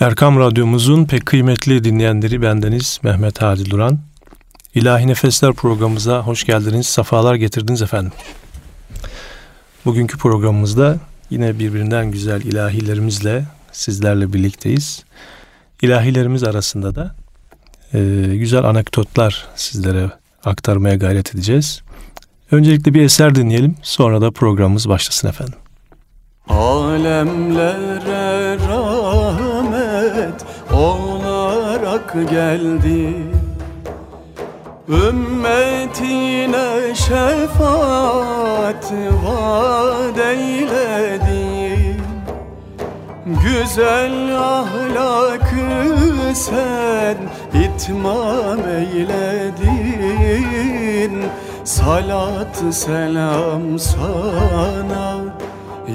Erkam Radyomuzun pek kıymetli dinleyenleri bendeniz Mehmet Hadi Duran. İlahi Nefesler programımıza hoş geldiniz, safalar getirdiniz efendim. Bugünkü programımızda yine birbirinden güzel ilahilerimizle sizlerle birlikteyiz. İlahilerimiz arasında da e, güzel anekdotlar sizlere aktarmaya gayret edeceğiz. Öncelikle bir eser dinleyelim, sonra da programımız başlasın efendim. Alemlere rahmet olarak geldi. Ümmetine şefaat vaat eyledi. Güzel ahlakı sen itmam eyledin. Salat selam sana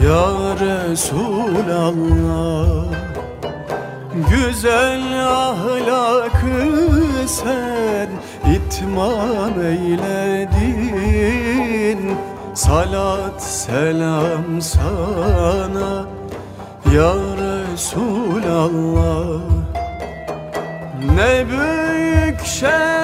ya Resulallah Güzel ahlakı sen itmam eyledin. Salat selam sana Ya Resulallah. Ne büyük şeref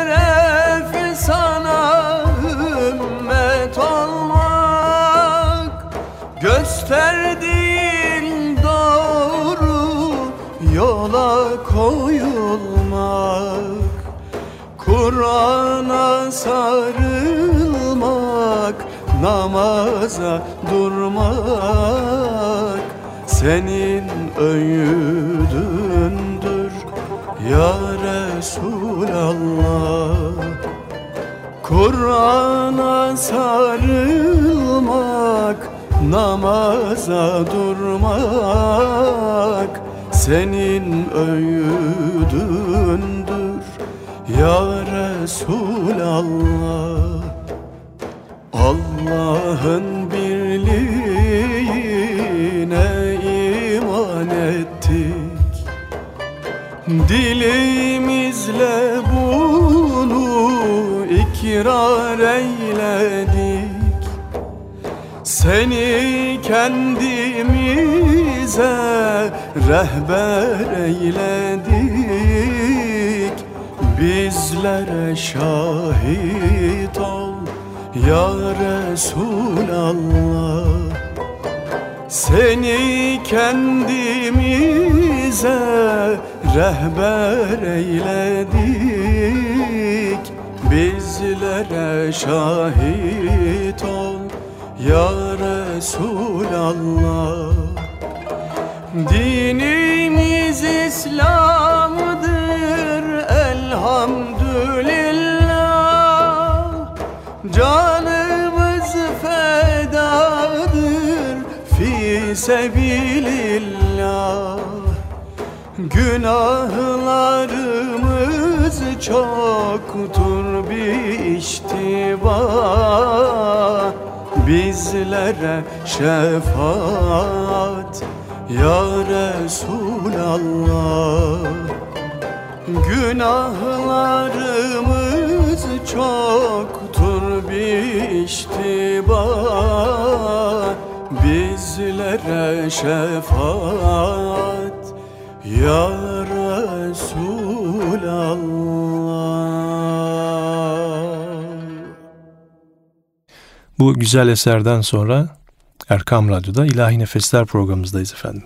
Kur'an'a sarılmak Namaza durmak Senin öğüdündür. Ya Resulallah Kur'an'a sarılmak Namaza durmak Senin öğüdündür Ya Resulallah Allah'ın birliğine iman ettik. Dilimizle bunu ikrar eyledik. Seni kendimize rehber eyledik Bizlere şahit ol ya Resulallah. Seni kendimize rehber eyledik. Bizlere şahit ol ya Resulallah. Dinimiz İslam'dır elhamdülillah Canımız fedadır fi sebilillah. Günahlarımız çoktur bir iştiba Bizlere şefaat ya Resulallah Günahlarımız çoktur bir iştiba Bizlere şefaat ya Resulallah Bu güzel eserden sonra Erkam Radyo'da İlahi Nefesler programımızdayız efendim.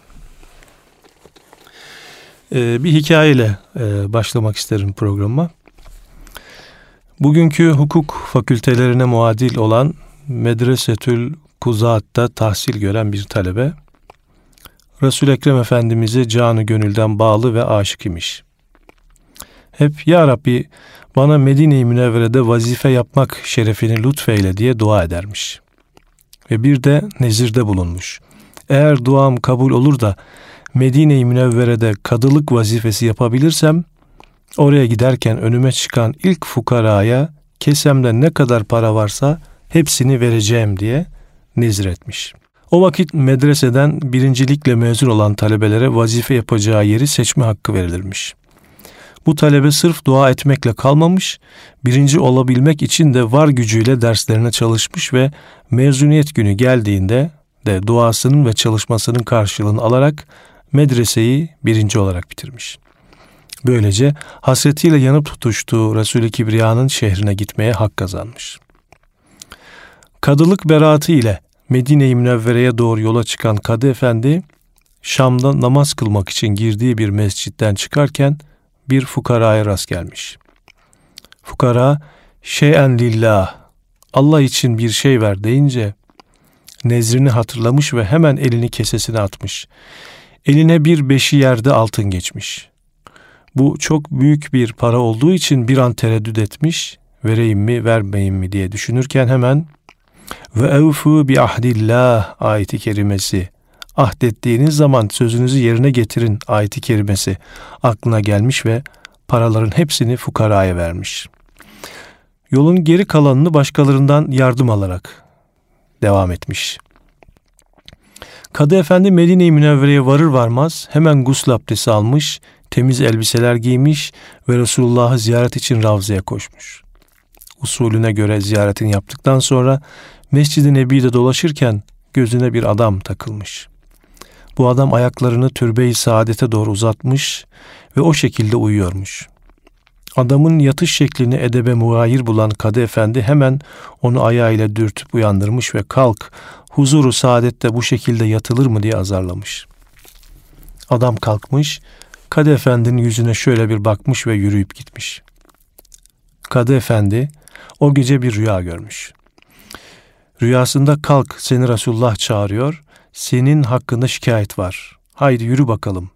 Ee, bir hikayeyle e, başlamak isterim programıma. Bugünkü hukuk fakültelerine muadil olan Medresetül Kuzaat'ta tahsil gören bir talebe, resul Ekrem Efendimiz'e canı gönülden bağlı ve aşık imiş. Hep Ya Rabbi bana Medine-i Münevvere'de vazife yapmak şerefini lütfeyle diye dua edermiş. Ve bir de nezirde bulunmuş. Eğer duam kabul olur da Medine-i Münevvere'de kadılık vazifesi yapabilirsem, oraya giderken önüme çıkan ilk fukaraya kesemde ne kadar para varsa hepsini vereceğim diye nezir etmiş. O vakit medreseden birincilikle mezun olan talebelere vazife yapacağı yeri seçme hakkı verilirmiş. Bu talebe sırf dua etmekle kalmamış, birinci olabilmek için de var gücüyle derslerine çalışmış ve mezuniyet günü geldiğinde de duasının ve çalışmasının karşılığını alarak medreseyi birinci olarak bitirmiş. Böylece hasretiyle yanıp tutuştuğu Resul-i Kibriya'nın şehrine gitmeye hak kazanmış. Kadılık beraatı ile Medine-i Münevvere'ye doğru yola çıkan Kadı Efendi, Şam'da namaz kılmak için girdiği bir mescitten çıkarken bir fukaraya rast gelmiş. Fukara, şeyen lillah, Allah için bir şey ver deyince, nezrini hatırlamış ve hemen elini kesesine atmış. Eline bir beşi yerde altın geçmiş. Bu çok büyük bir para olduğu için bir an tereddüt etmiş, vereyim mi vermeyeyim mi diye düşünürken hemen ve evfu bi ahdillah ayeti kerimesi ahdettiğiniz zaman sözünüzü yerine getirin ayeti kerimesi aklına gelmiş ve paraların hepsini fukaraya vermiş. Yolun geri kalanını başkalarından yardım alarak devam etmiş. Kadı Efendi Medine-i Münevvere'ye varır varmaz hemen gusül abdesti almış, temiz elbiseler giymiş ve Resulullah'ı ziyaret için Ravza'ya koşmuş. Usulüne göre ziyaretini yaptıktan sonra Mescid-i Nebi'de dolaşırken gözüne bir adam takılmış. Bu adam ayaklarını türbe-i saadete doğru uzatmış ve o şekilde uyuyormuş. Adamın yatış şeklini edebe muayir bulan Kadı Efendi hemen onu ayağıyla dürtüp uyandırmış ve kalk huzuru saadette bu şekilde yatılır mı diye azarlamış. Adam kalkmış, Kadı Efendi'nin yüzüne şöyle bir bakmış ve yürüyüp gitmiş. Kadı Efendi o gece bir rüya görmüş. Rüyasında kalk seni Resulullah çağırıyor, senin hakkında şikayet var. Haydi yürü bakalım.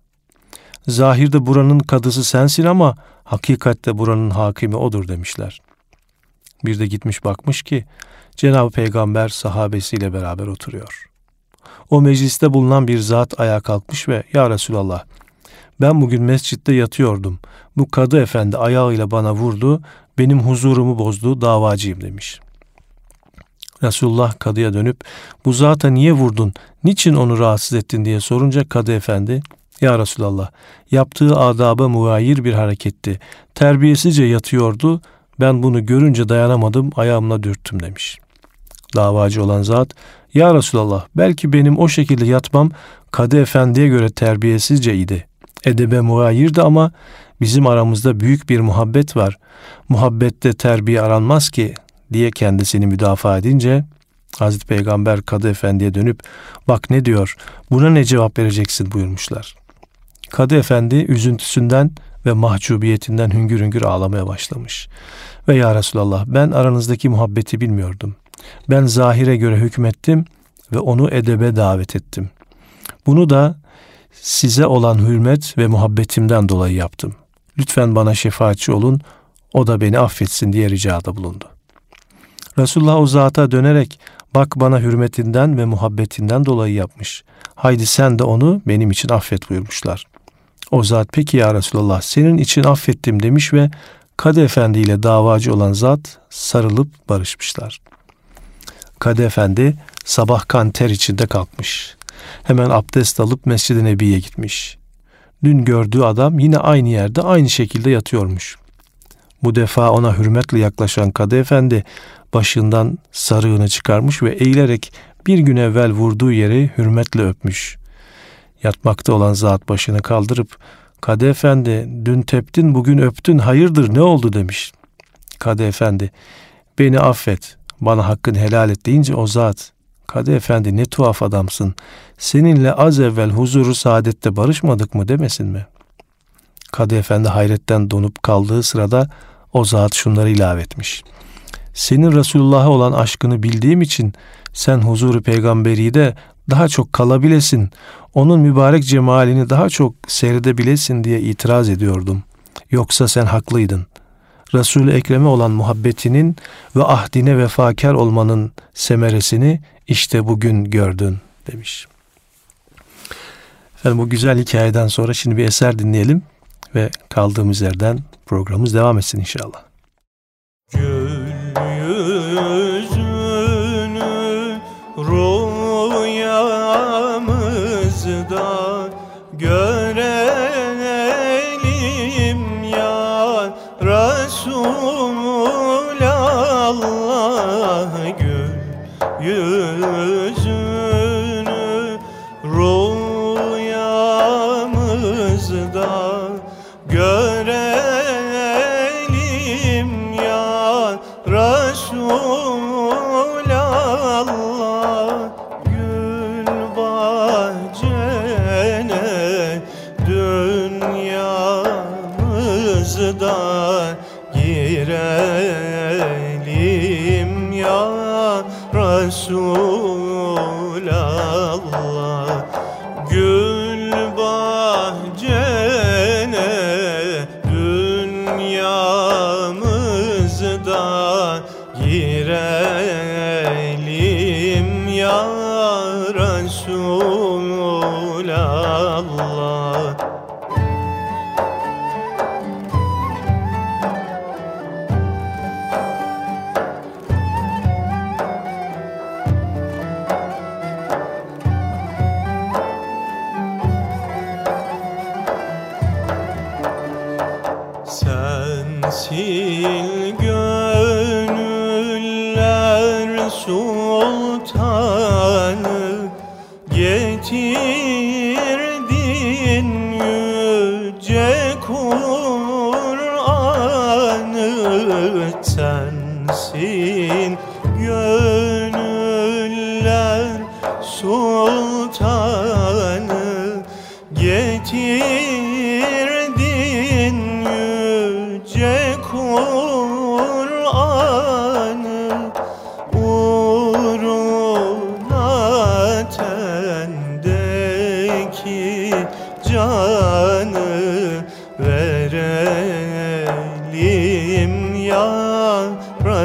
Zahirde buranın kadısı sensin ama hakikatte buranın hakimi odur demişler. Bir de gitmiş bakmış ki Cenab-ı Peygamber sahabesiyle beraber oturuyor. O mecliste bulunan bir zat ayağa kalkmış ve Ya Resulallah ben bugün mescitte yatıyordum. Bu kadı efendi ayağıyla bana vurdu, benim huzurumu bozdu, davacıyım demiş. Resulullah kadıya dönüp bu zata niye vurdun, niçin onu rahatsız ettin diye sorunca kadı efendi ya Resulallah yaptığı adaba muvayir bir hareketti. Terbiyesizce yatıyordu. Ben bunu görünce dayanamadım ayağımla dürttüm demiş. Davacı olan zat ya Resulallah belki benim o şekilde yatmam Kadı Efendi'ye göre terbiyesizce idi. Edebe muvayirdi ama bizim aramızda büyük bir muhabbet var. Muhabbette terbiye aranmaz ki diye kendisini müdafaa edince Hazreti Peygamber Kadı Efendi'ye dönüp bak ne diyor buna ne cevap vereceksin buyurmuşlar. Kadı Efendi üzüntüsünden ve mahcubiyetinden hüngür hüngür ağlamaya başlamış. Ve ya Resulallah ben aranızdaki muhabbeti bilmiyordum. Ben zahire göre hükmettim ve onu edebe davet ettim. Bunu da size olan hürmet ve muhabbetimden dolayı yaptım. Lütfen bana şefaatçi olun, o da beni affetsin diye ricada bulundu. Resulullah o zata dönerek bak bana hürmetinden ve muhabbetinden dolayı yapmış. Haydi sen de onu benim için affet buyurmuşlar. O zat peki ya Resulallah senin için affettim demiş ve Kadı Efendi ile davacı olan zat sarılıp barışmışlar. Kadı Efendi sabah kan ter içinde kalkmış. Hemen abdest alıp Mescid-i Nebi'ye gitmiş. Dün gördüğü adam yine aynı yerde aynı şekilde yatıyormuş. Bu defa ona hürmetle yaklaşan Kadı Efendi başından sarığını çıkarmış ve eğilerek bir gün evvel vurduğu yeri hürmetle öpmüş. Yatmakta olan zat başını kaldırıp Kadı Efendi dün teptin bugün öptün hayırdır ne oldu demiş. Kadı Efendi beni affet bana hakkını helal et deyince o zat Kadı Efendi ne tuhaf adamsın seninle az evvel huzuru saadette barışmadık mı demesin mi? Kadı Efendi hayretten donup kaldığı sırada o zat şunları ilave etmiş. Senin Resulullah'a olan aşkını bildiğim için sen huzuru peygamberi de daha çok kalabilesin, onun mübarek cemalini daha çok seyredebilesin diye itiraz ediyordum. Yoksa sen haklıydın. Resul-i Ekrem'e olan muhabbetinin ve ahdine vefakar olmanın semeresini işte bugün gördün demiş. Efendim bu güzel hikayeden sonra şimdi bir eser dinleyelim ve kaldığımız yerden programımız devam etsin inşallah. Gül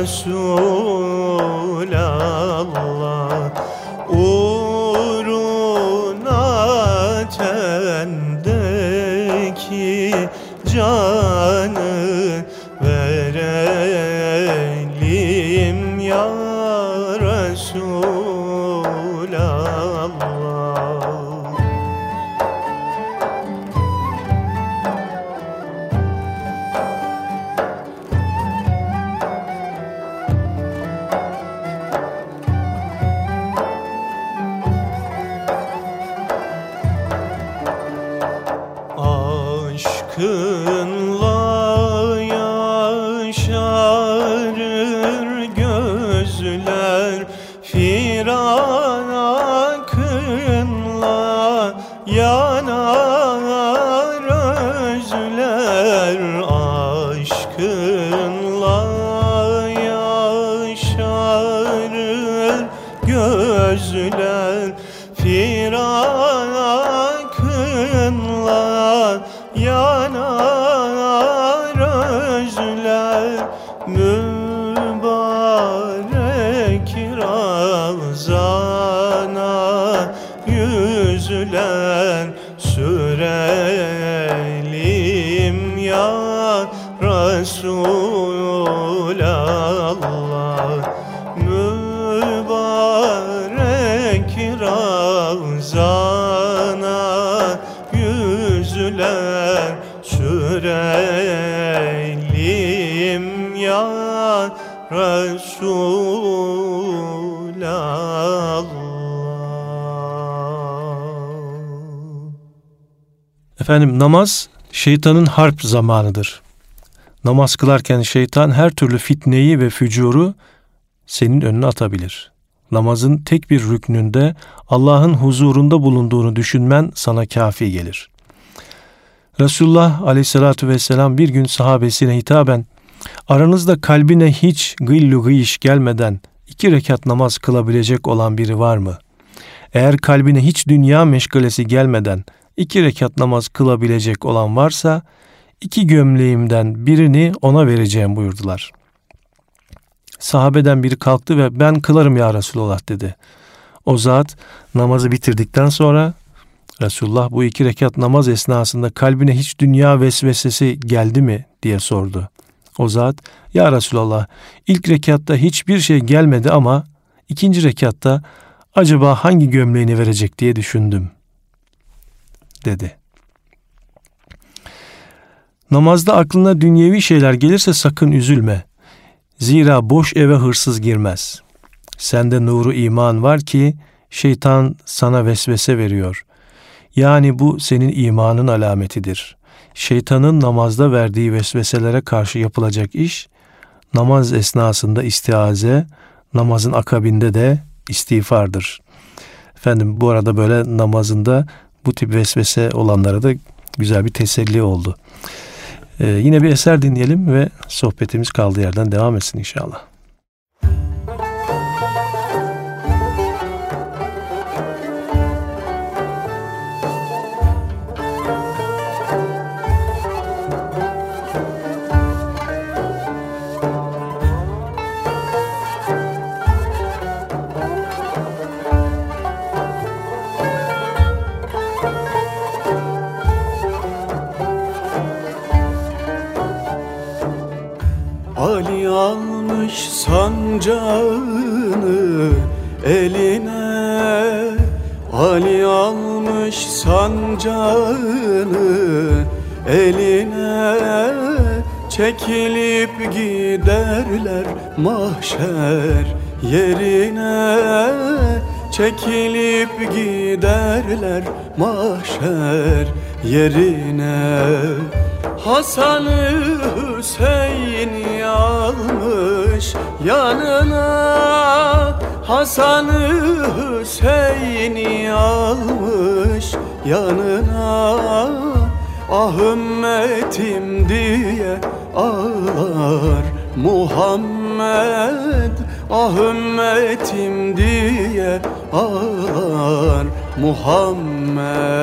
Resulallah yüzler sürelim ya Resulallah. Mübarek Ramazana yüzler sürelim ya Resulallah Efendim namaz şeytanın harp zamanıdır. Namaz kılarken şeytan her türlü fitneyi ve fücuru senin önüne atabilir. Namazın tek bir rüknünde Allah'ın huzurunda bulunduğunu düşünmen sana kafi gelir. Resulullah aleyhissalatü vesselam bir gün sahabesine hitaben aranızda kalbine hiç gıllu gıyış gelmeden iki rekat namaz kılabilecek olan biri var mı? Eğer kalbine hiç dünya meşgalesi gelmeden iki rekat namaz kılabilecek olan varsa iki gömleğimden birini ona vereceğim buyurdular. Sahabeden biri kalktı ve ben kılarım ya Resulullah dedi. O zat namazı bitirdikten sonra Resulullah bu iki rekat namaz esnasında kalbine hiç dünya vesvesesi geldi mi diye sordu. O zat ya Resulallah ilk rekatta hiçbir şey gelmedi ama ikinci rekatta acaba hangi gömleğini verecek diye düşündüm dedi. Namazda aklına dünyevi şeyler gelirse sakın üzülme. Zira boş eve hırsız girmez. Sende nuru iman var ki şeytan sana vesvese veriyor. Yani bu senin imanın alametidir. şeytanın namazda verdiği vesveselere karşı yapılacak iş, namaz esnasında istiaze, namazın akabinde de istiğfardır. Efendim bu arada böyle namazında bu tip vesvese olanlara da güzel bir teselli oldu. Ee, yine bir eser dinleyelim ve sohbetimiz kaldığı yerden devam etsin inşallah. Sancağını eline. Ali almış sancağını eline. Çekilip giderler mahşer yerine. Çekilip giderler mahşer yerine Hasan'ı Hüseyin'i almış yanına. Hasan'ı Hüseyin'i almış yanına. Ah ümmetim diye ağlar Muhammed. Ah ümmetim diye ağlar Muhammed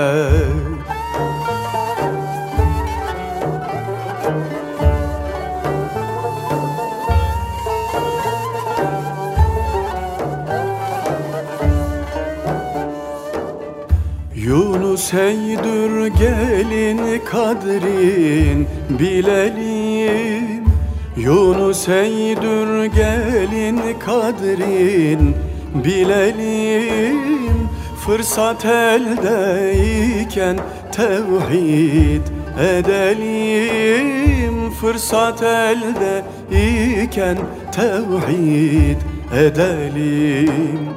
Yunus eydür gelin kadrin bilelim. Yunus eydür gelin kadrin bilelim. Fırsat eldeyken tevhid edelim. Fırsat elde iken tevhid edelim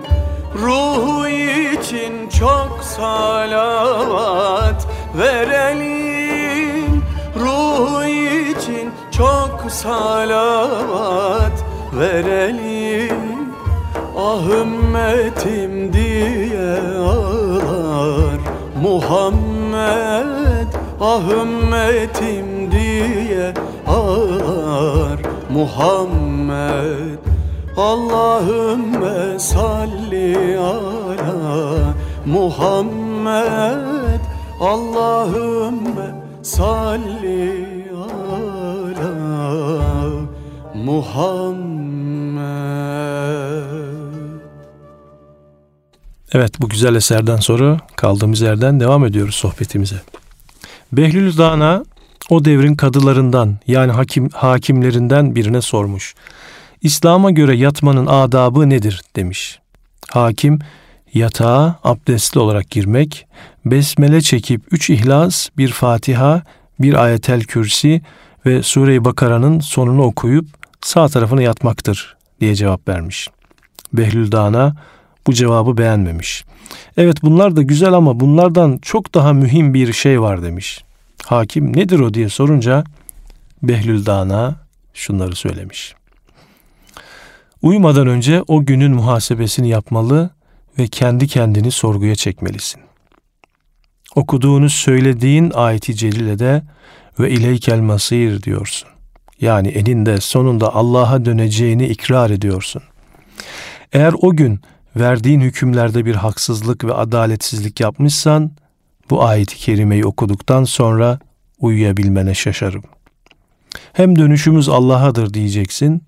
Ruhu için çok salavat verelim. Ruhu için çok salavat verelim. Ah ümmetim diye ağlar Muhammed. Ah ümmetim diye ağlar Muhammed Allahümme salli ala Muhammed Allahümme salli ala Muhammed Evet bu güzel eserden sonra kaldığımız yerden devam ediyoruz sohbetimize. Behlül Dana o devrin kadılarından yani hakim, hakimlerinden birine sormuş. İslam'a göre yatmanın adabı nedir demiş. Hakim yatağa abdestli olarak girmek, besmele çekip üç ihlas, bir Fatiha, bir ayetel kürsi ve Sure-i Bakara'nın sonunu okuyup sağ tarafına yatmaktır diye cevap vermiş. Behlül Dana bu cevabı beğenmemiş. Evet bunlar da güzel ama bunlardan çok daha mühim bir şey var demiş. Hakim nedir o diye sorunca Behlül Dana şunları söylemiş. Uyumadan önce o günün muhasebesini yapmalı ve kendi kendini sorguya çekmelisin. Okuduğunuz söylediğin ayeti celile de ve ileykel masir diyorsun. Yani eninde sonunda Allah'a döneceğini ikrar ediyorsun. Eğer o gün verdiğin hükümlerde bir haksızlık ve adaletsizlik yapmışsan, bu ayeti kerimeyi okuduktan sonra uyuyabilmene şaşarım. Hem dönüşümüz Allah'adır diyeceksin,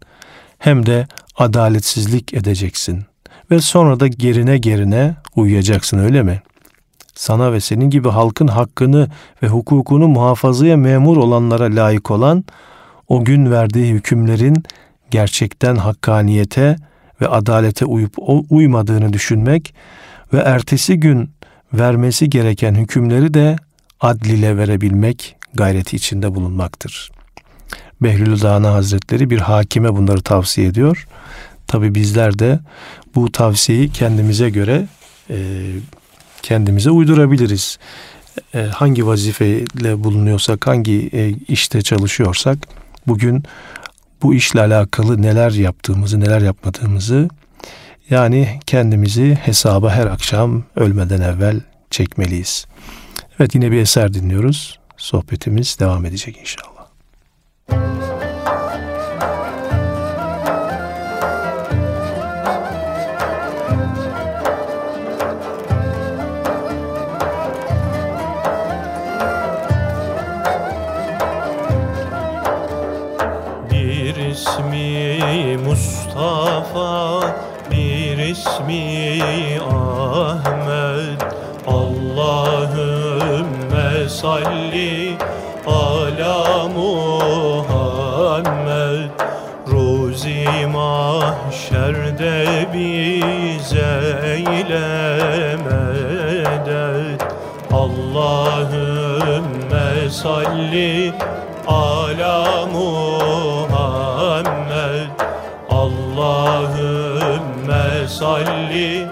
hem de adaletsizlik edeceksin ve sonra da gerine gerine uyuyacaksın öyle mi? Sana ve senin gibi halkın hakkını ve hukukunu muhafazaya memur olanlara layık olan o gün verdiği hükümlerin gerçekten hakkaniyete ve adalete uyup uymadığını düşünmek ve ertesi gün vermesi gereken hükümleri de adliyle verebilmek gayreti içinde bulunmaktır. Behlül Dana Hazretleri bir hakime bunları tavsiye ediyor. Tabi bizler de bu tavsiyeyi kendimize göre e, kendimize uydurabiliriz. e, hangi vazifeyle bulunuyorsak, hangi e, işte çalışıyorsak bugün bu işle alakalı neler yaptığımızı, neler yapmadığımızı yani kendimizi hesaba her akşam ölmeden evvel çekmeliyiz. Evet yine bir eser dinliyoruz. Sohbetimiz devam edecek inşallah. İsmi Mustafa bir ismi Ahmet. Allahümme salli ala Muhammed Ruzi mahşerde bize eyle medet Allahümme salli ala Muhammed Allahümme salli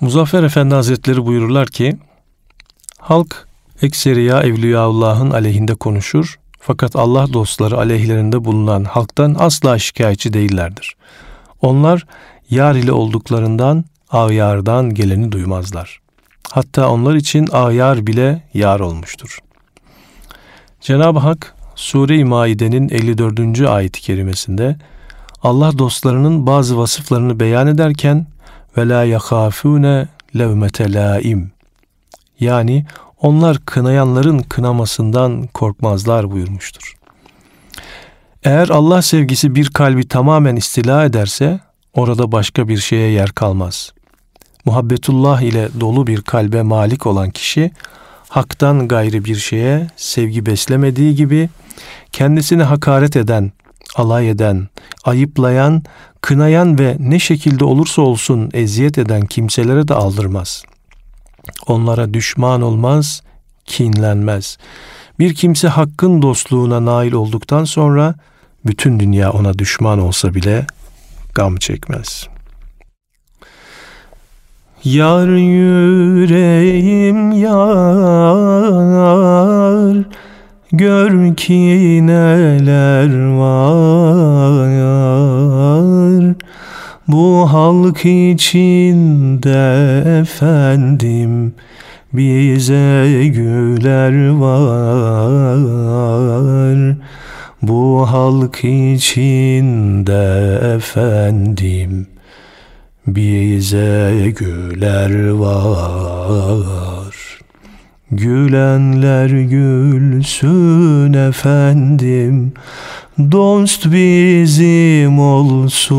Muzaffer Efendi Hazretleri buyururlar ki, halk ekseriya Evliyaullah'ın aleyhinde konuşur fakat Allah dostları aleyhlerinde bulunan halktan asla şikayetçi değillerdir. Onlar yar ile olduklarından ağyardan geleni duymazlar. Hatta onlar için ağyar bile yar olmuştur. Cenab-ı Hak Sure-i Maide'nin 54. ayet-i kerimesinde Allah dostlarının bazı vasıflarını beyan ederken ve la yakafune levmete laim. Yani onlar kınayanların kınamasından korkmazlar buyurmuştur. Eğer Allah sevgisi bir kalbi tamamen istila ederse orada başka bir şeye yer kalmaz. Muhabbetullah ile dolu bir kalbe malik olan kişi haktan gayrı bir şeye sevgi beslemediği gibi kendisini hakaret eden, alay eden, ayıplayan, kınayan ve ne şekilde olursa olsun eziyet eden kimselere de aldırmaz. Onlara düşman olmaz, kinlenmez. Bir kimse hakkın dostluğuna nail olduktan sonra bütün dünya ona düşman olsa bile gam çekmez. Yar yüreğim yar Gör ki neler var. Bu halk içinde efendim Bize güler var. Bu halk içinde efendim bize güler var. Gülenler gülsün efendim, dost bizim olsun.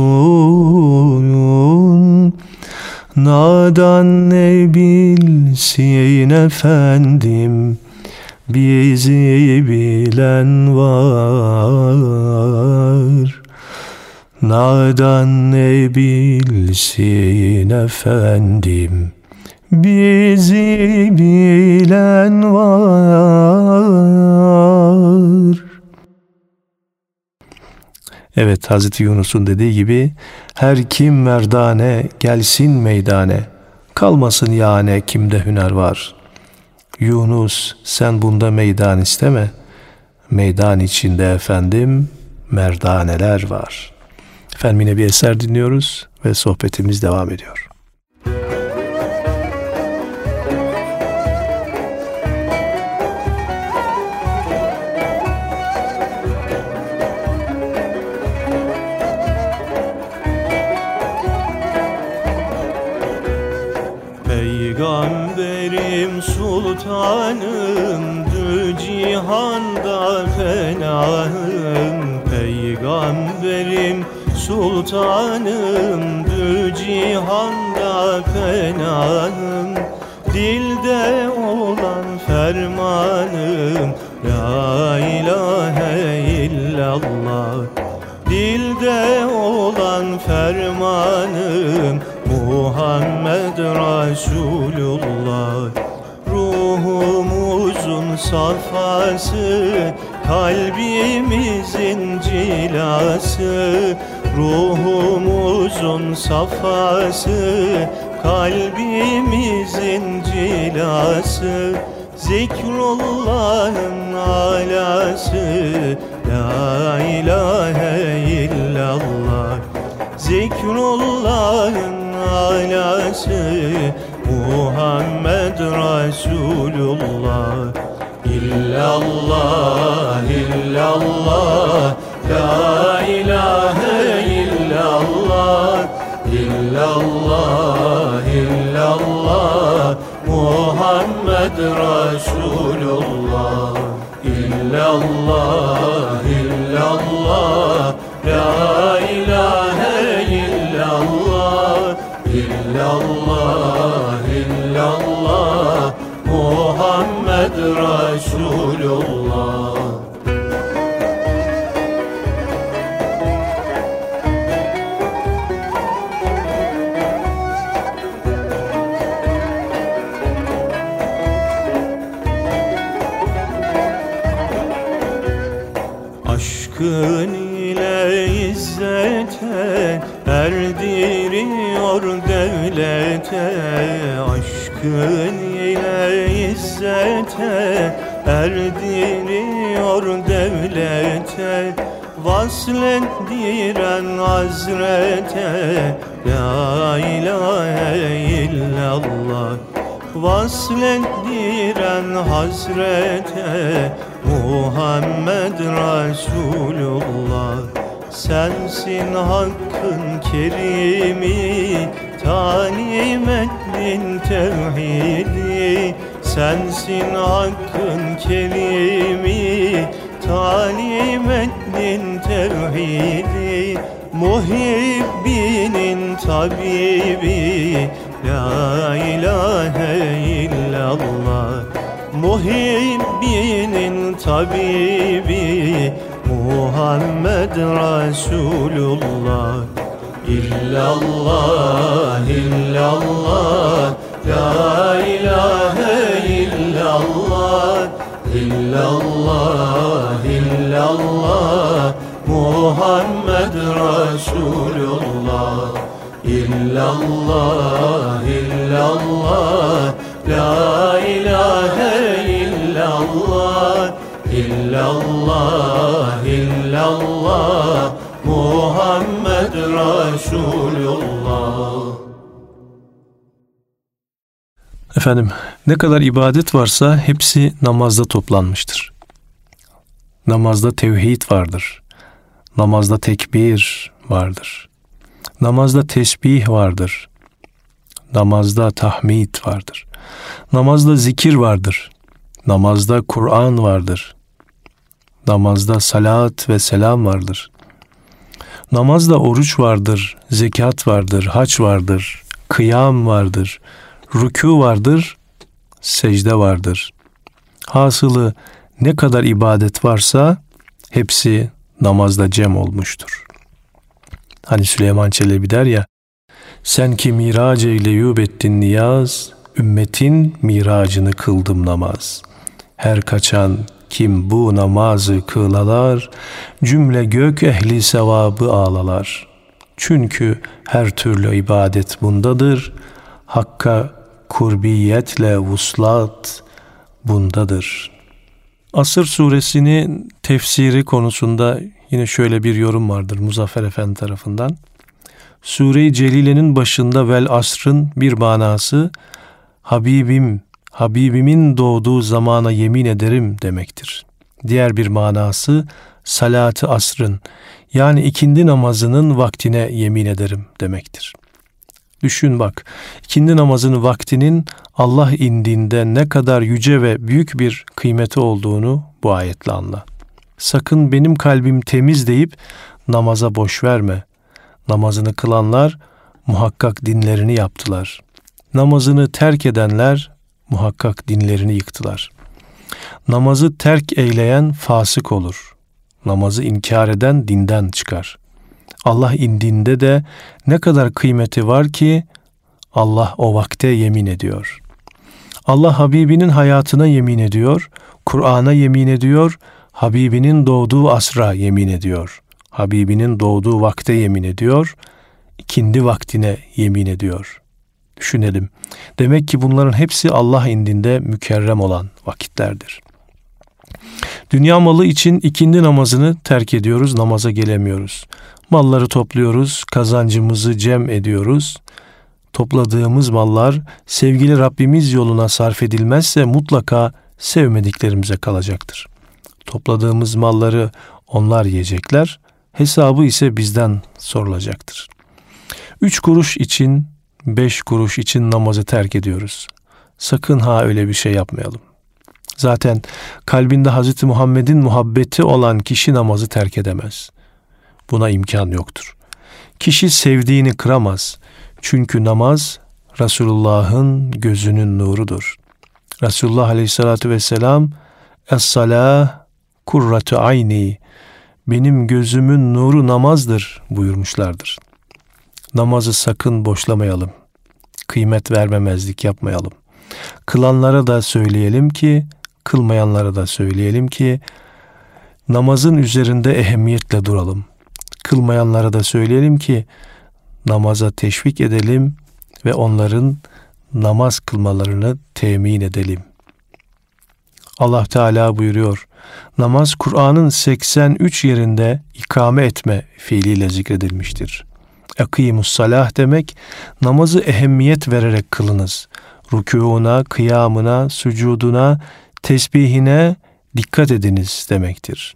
Nadan ne bilsin efendim, bizi bilen var. Nadan ne bilsin efendim Bizi bilen var Evet Hazreti Yunus'un dediği gibi her kim merdane gelsin meydane kalmasın yani kimde hüner var. Yunus sen bunda meydan isteme meydan içinde efendim merdaneler var.'' Efendim yine bir eser dinliyoruz ve sohbetimiz devam ediyor. Peygamberim sultanımdı cihanda fenahım Peygamberim sultanımdı cihanda fenahım Dilde olan fermanım La ilahe illallah. Dilde olan fermanım Muhammed Resulullah Ruhumuzun safası Kalbimizin cilası Ruhumuzun safası Kalbimizin cilası. Zikrullah'ın alası La ilahe illallah. Zikrullah'ın alası Muhammed Resulullah İllallah, illallah La ilahe illallah İllallah, illallah. Muhammed Resulullah. İllallah, illallah. La ilahe illallah. İllallah, illallah. Muhammed Resulullah devlete Aşkın ile izzete erdiriyor devlete. Vaslettiren hazrete La ilahe illallah. Vaslettiren hazrete Muhammed Resulullah. Sensin hakkın kerimi Talim ettin tevhidi Sensin hakkın kerimi Talim ettin tevhidi Muhibbinin tabibi. La ilahe illallah Muhibbinin tabibi. Muhammed Resulullah İllallah, illallah La ilahe illallah. İllallah illallah Muhammed Resulullah illallah illallah la ilahe illallah. İllallah illallah Muhammed Resulullah Efendim ne kadar ibadet varsa hepsi namazda toplanmıştır. Namazda tevhid vardır. Namazda tekbir vardır. Namazda tesbih vardır. Namazda tahmid vardır. Namazda zikir vardır. Namazda Kur'an vardır. Namazda salat ve selam vardır. Namazda oruç vardır, zekat vardır, haç vardır, kıyam vardır, rükû vardır, secde vardır. Hasılı ne kadar ibadet varsa hepsi namazda cem olmuştur. Hani Süleyman Çelebi der ya, sen ki mirac eyle ettin niyaz, ümmetin miracını kıldım namaz. Her kaçan kim bu namazı kılalar, cümle gök ehli sevabı ağlalar. Çünkü her türlü ibadet bundadır, Hakka kurbiyetle vuslat bundadır. Asır suresinin tefsiri konusunda yine şöyle bir yorum vardır Muzaffer Efendi tarafından. Sure-i Celile'nin başında vel asrın bir manası Habibim, Habibimin doğduğu zamana yemin ederim demektir. Diğer bir manası salatı asrın yani ikindi namazının vaktine yemin ederim demektir. Düşün bak, ikindi namazının vaktinin Allah indinde ne kadar yüce ve büyük bir kıymeti olduğunu bu ayetle anla. Sakın benim kalbim temiz deyip namaza boş verme. Namazını kılanlar muhakkak dinlerini yaptılar. Namazını terk edenler muhakkak dinlerini yıktılar. Namazı terk eyleyen fasık olur. Namazı inkar eden dinden çıkar. Allah indinde de ne kadar kıymeti var ki Allah o vakte yemin ediyor. Allah Habibinin hayatına yemin ediyor, Kur'an'a yemin ediyor, Habibinin doğduğu asra yemin ediyor. Habibinin doğduğu vakte yemin ediyor, ikindi vaktine yemin ediyor. Düşünelim. Demek ki bunların hepsi Allah indinde mükerrem olan vakitlerdir. Dünya malı için ikindi namazını terk ediyoruz, namaza gelemiyoruz. Malları topluyoruz, kazancımızı cem ediyoruz. Topladığımız mallar sevgili Rabbimiz yoluna sarf edilmezse mutlaka sevmediklerimize kalacaktır. Topladığımız malları onlar yiyecekler, hesabı ise bizden sorulacaktır. Üç kuruş için, beş kuruş için namazı terk ediyoruz. Sakın ha öyle bir şey yapmayalım. Zaten kalbinde Hz. Muhammed'in muhabbeti olan kişi namazı terk edemez. Buna imkan yoktur. Kişi sevdiğini kıramaz. Çünkü namaz Resulullah'ın gözünün nurudur. Resulullah Aleyhisselatü Vesselam Es-salah kurratu ayni benim gözümün nuru namazdır buyurmuşlardır. Namazı sakın boşlamayalım. Kıymet vermemezlik yapmayalım. Kılanlara da söyleyelim ki, kılmayanlara da söyleyelim ki namazın üzerinde ehemmiyetle duralım. Kılmayanlara da söyleyelim ki namaza teşvik edelim ve onların namaz kılmalarını temin edelim. Allah Teala buyuruyor. Namaz Kur'an'ın 83 yerinde ikame etme fiiliyle zikredilmiştir. Akimus salah demek namazı ehemmiyet vererek kılınız. Rükûuna, kıyamına, sucuduna, tesbihine dikkat ediniz demektir.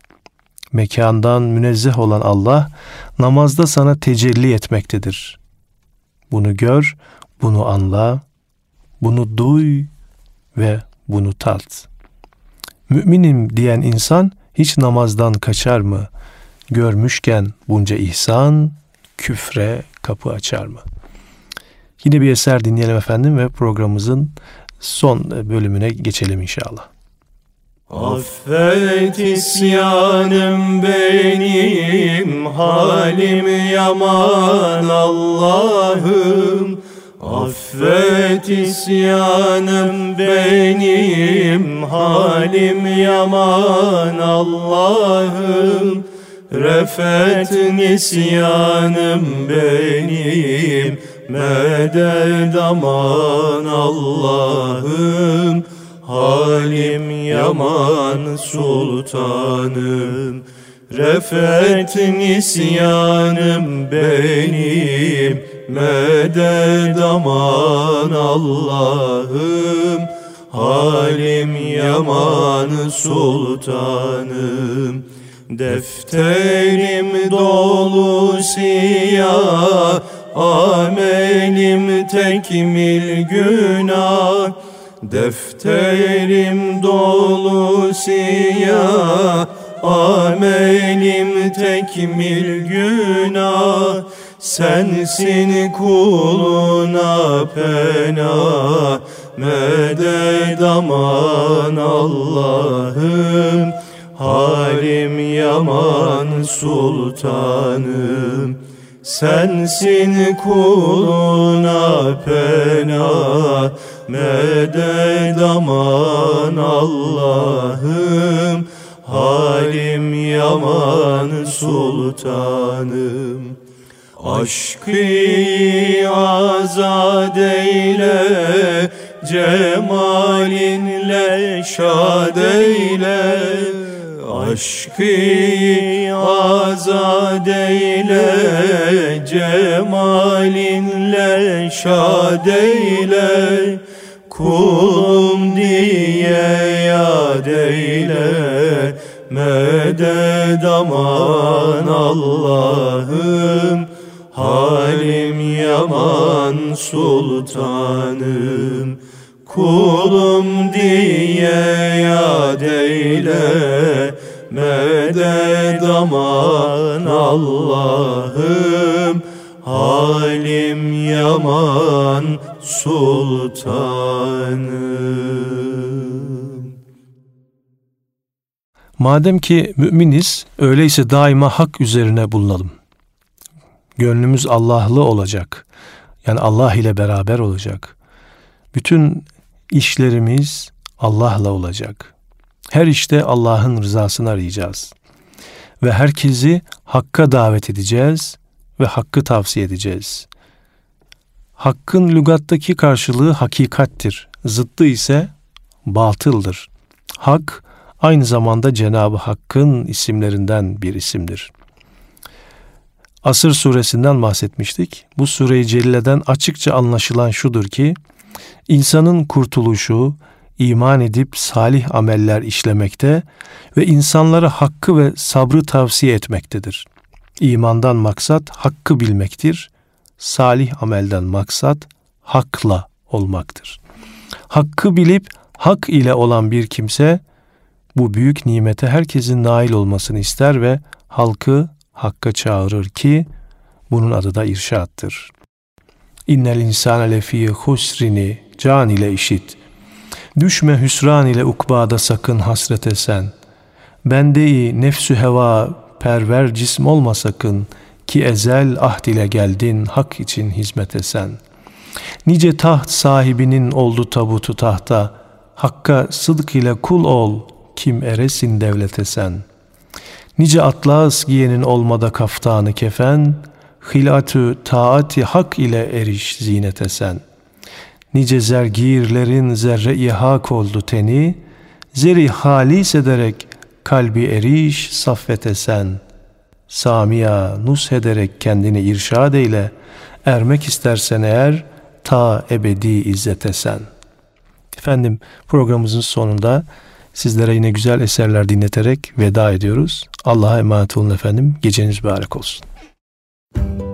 Mekandan münezzeh olan Allah namazda sana tecelli etmektedir. Bunu gör, bunu anla, bunu duy ve bunu tat. Müminim diyen insan hiç namazdan kaçar mı? Görmüşken bunca ihsan küfre kapı açar mı? Yine bir eser dinleyelim efendim ve programımızın son bölümüne geçelim inşallah. Affet isyanım benim halim yaman Allah'ım Affet isyanım benim halim yaman Allah'ım Refet nisyanım benim medet aman Allah'ım. Halim yaman sultanım Refet nisyanım benim Medet aman Allah'ım. Halim yaman sultanım Defterim dolu siyah Amelim tekmil günah. Defterim dolu siyah Amelim tekmil günah. Sensin kuluna pena Medet aman Allah'ım Halim yaman sultanım Sensin kuluna pena Medet aman Allah'ım. Halim yaman sultanım Aşkı azad eyle Cemalinle şad eyle Aşkı azad eyle Cemalinle şad Kulum diye yad eyle Medet aman Allah'ım. Halim yaman sultanım. Kulum diye yad eyle Medet aman Allah'ım Halim yaman sultanım Madem ki müminiz, öyleyse daima hak üzerine bulunalım. Gönlümüz Allah'lı olacak. Yani Allah ile beraber olacak. Bütün işlerimiz Allah'la olacak. Her işte Allah'ın rızasını arayacağız. Ve herkesi hakka davet edeceğiz ve hakkı tavsiye edeceğiz. Hakkın lügattaki karşılığı hakikattir. Zıttı ise batıldır. Hak aynı zamanda Cenab-ı Hakk'ın isimlerinden bir isimdir. Asır suresinden bahsetmiştik. Bu sureyi celileden açıkça anlaşılan şudur ki, insanın kurtuluşu, iman edip salih ameller işlemekte ve insanlara hakkı ve sabrı tavsiye etmektedir. İmandan maksat hakkı bilmektir, salih amelden maksat hakla olmaktır. Hakkı bilip hak ile olan bir kimse, bu büyük nimete herkesin nail olmasını ister ve halkı hakka çağırır ki bunun adı da irşattır. İnnel insane lefî husrini can ile işit. Düşme hüsran ile ukbada sakın hasrete sen. Bendeyi nefsü heva perver cism olma sakın ki ezel ahd ile geldin hak için hizmete sen. Nice taht sahibinin oldu tabutu tahta, Hakka sıdk ile kul ol, kim eresin devlete sen. Nice atlas giyenin olmada kaftanı kefen, Hilatü taati hak ile eriş zinete sen. Nice zergirlerin zerre-i hak oldu teni, Zeri halis ederek kalbi eriş saffete sen. Samiya nus ederek kendini irşad eyle, Ermek istersen eğer ta ebedi izzete sen. Efendim programımızın sonunda sizlere yine güzel eserler dinleterek veda ediyoruz. Allah'a emanet olun efendim. Geceniz mübarek olsun. sultanım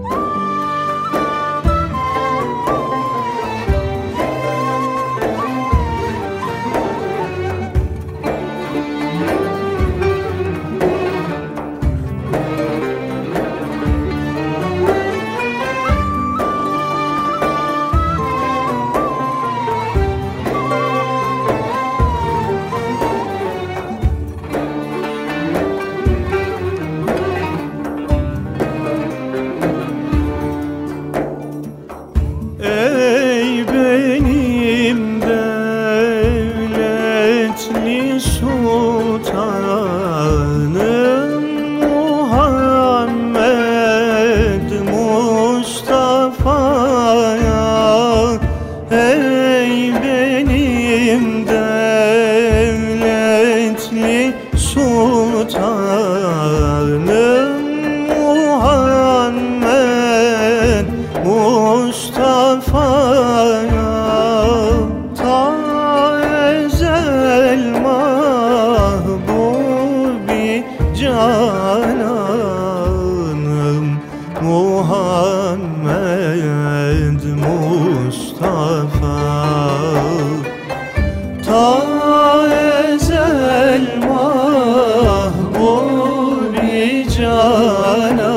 जाना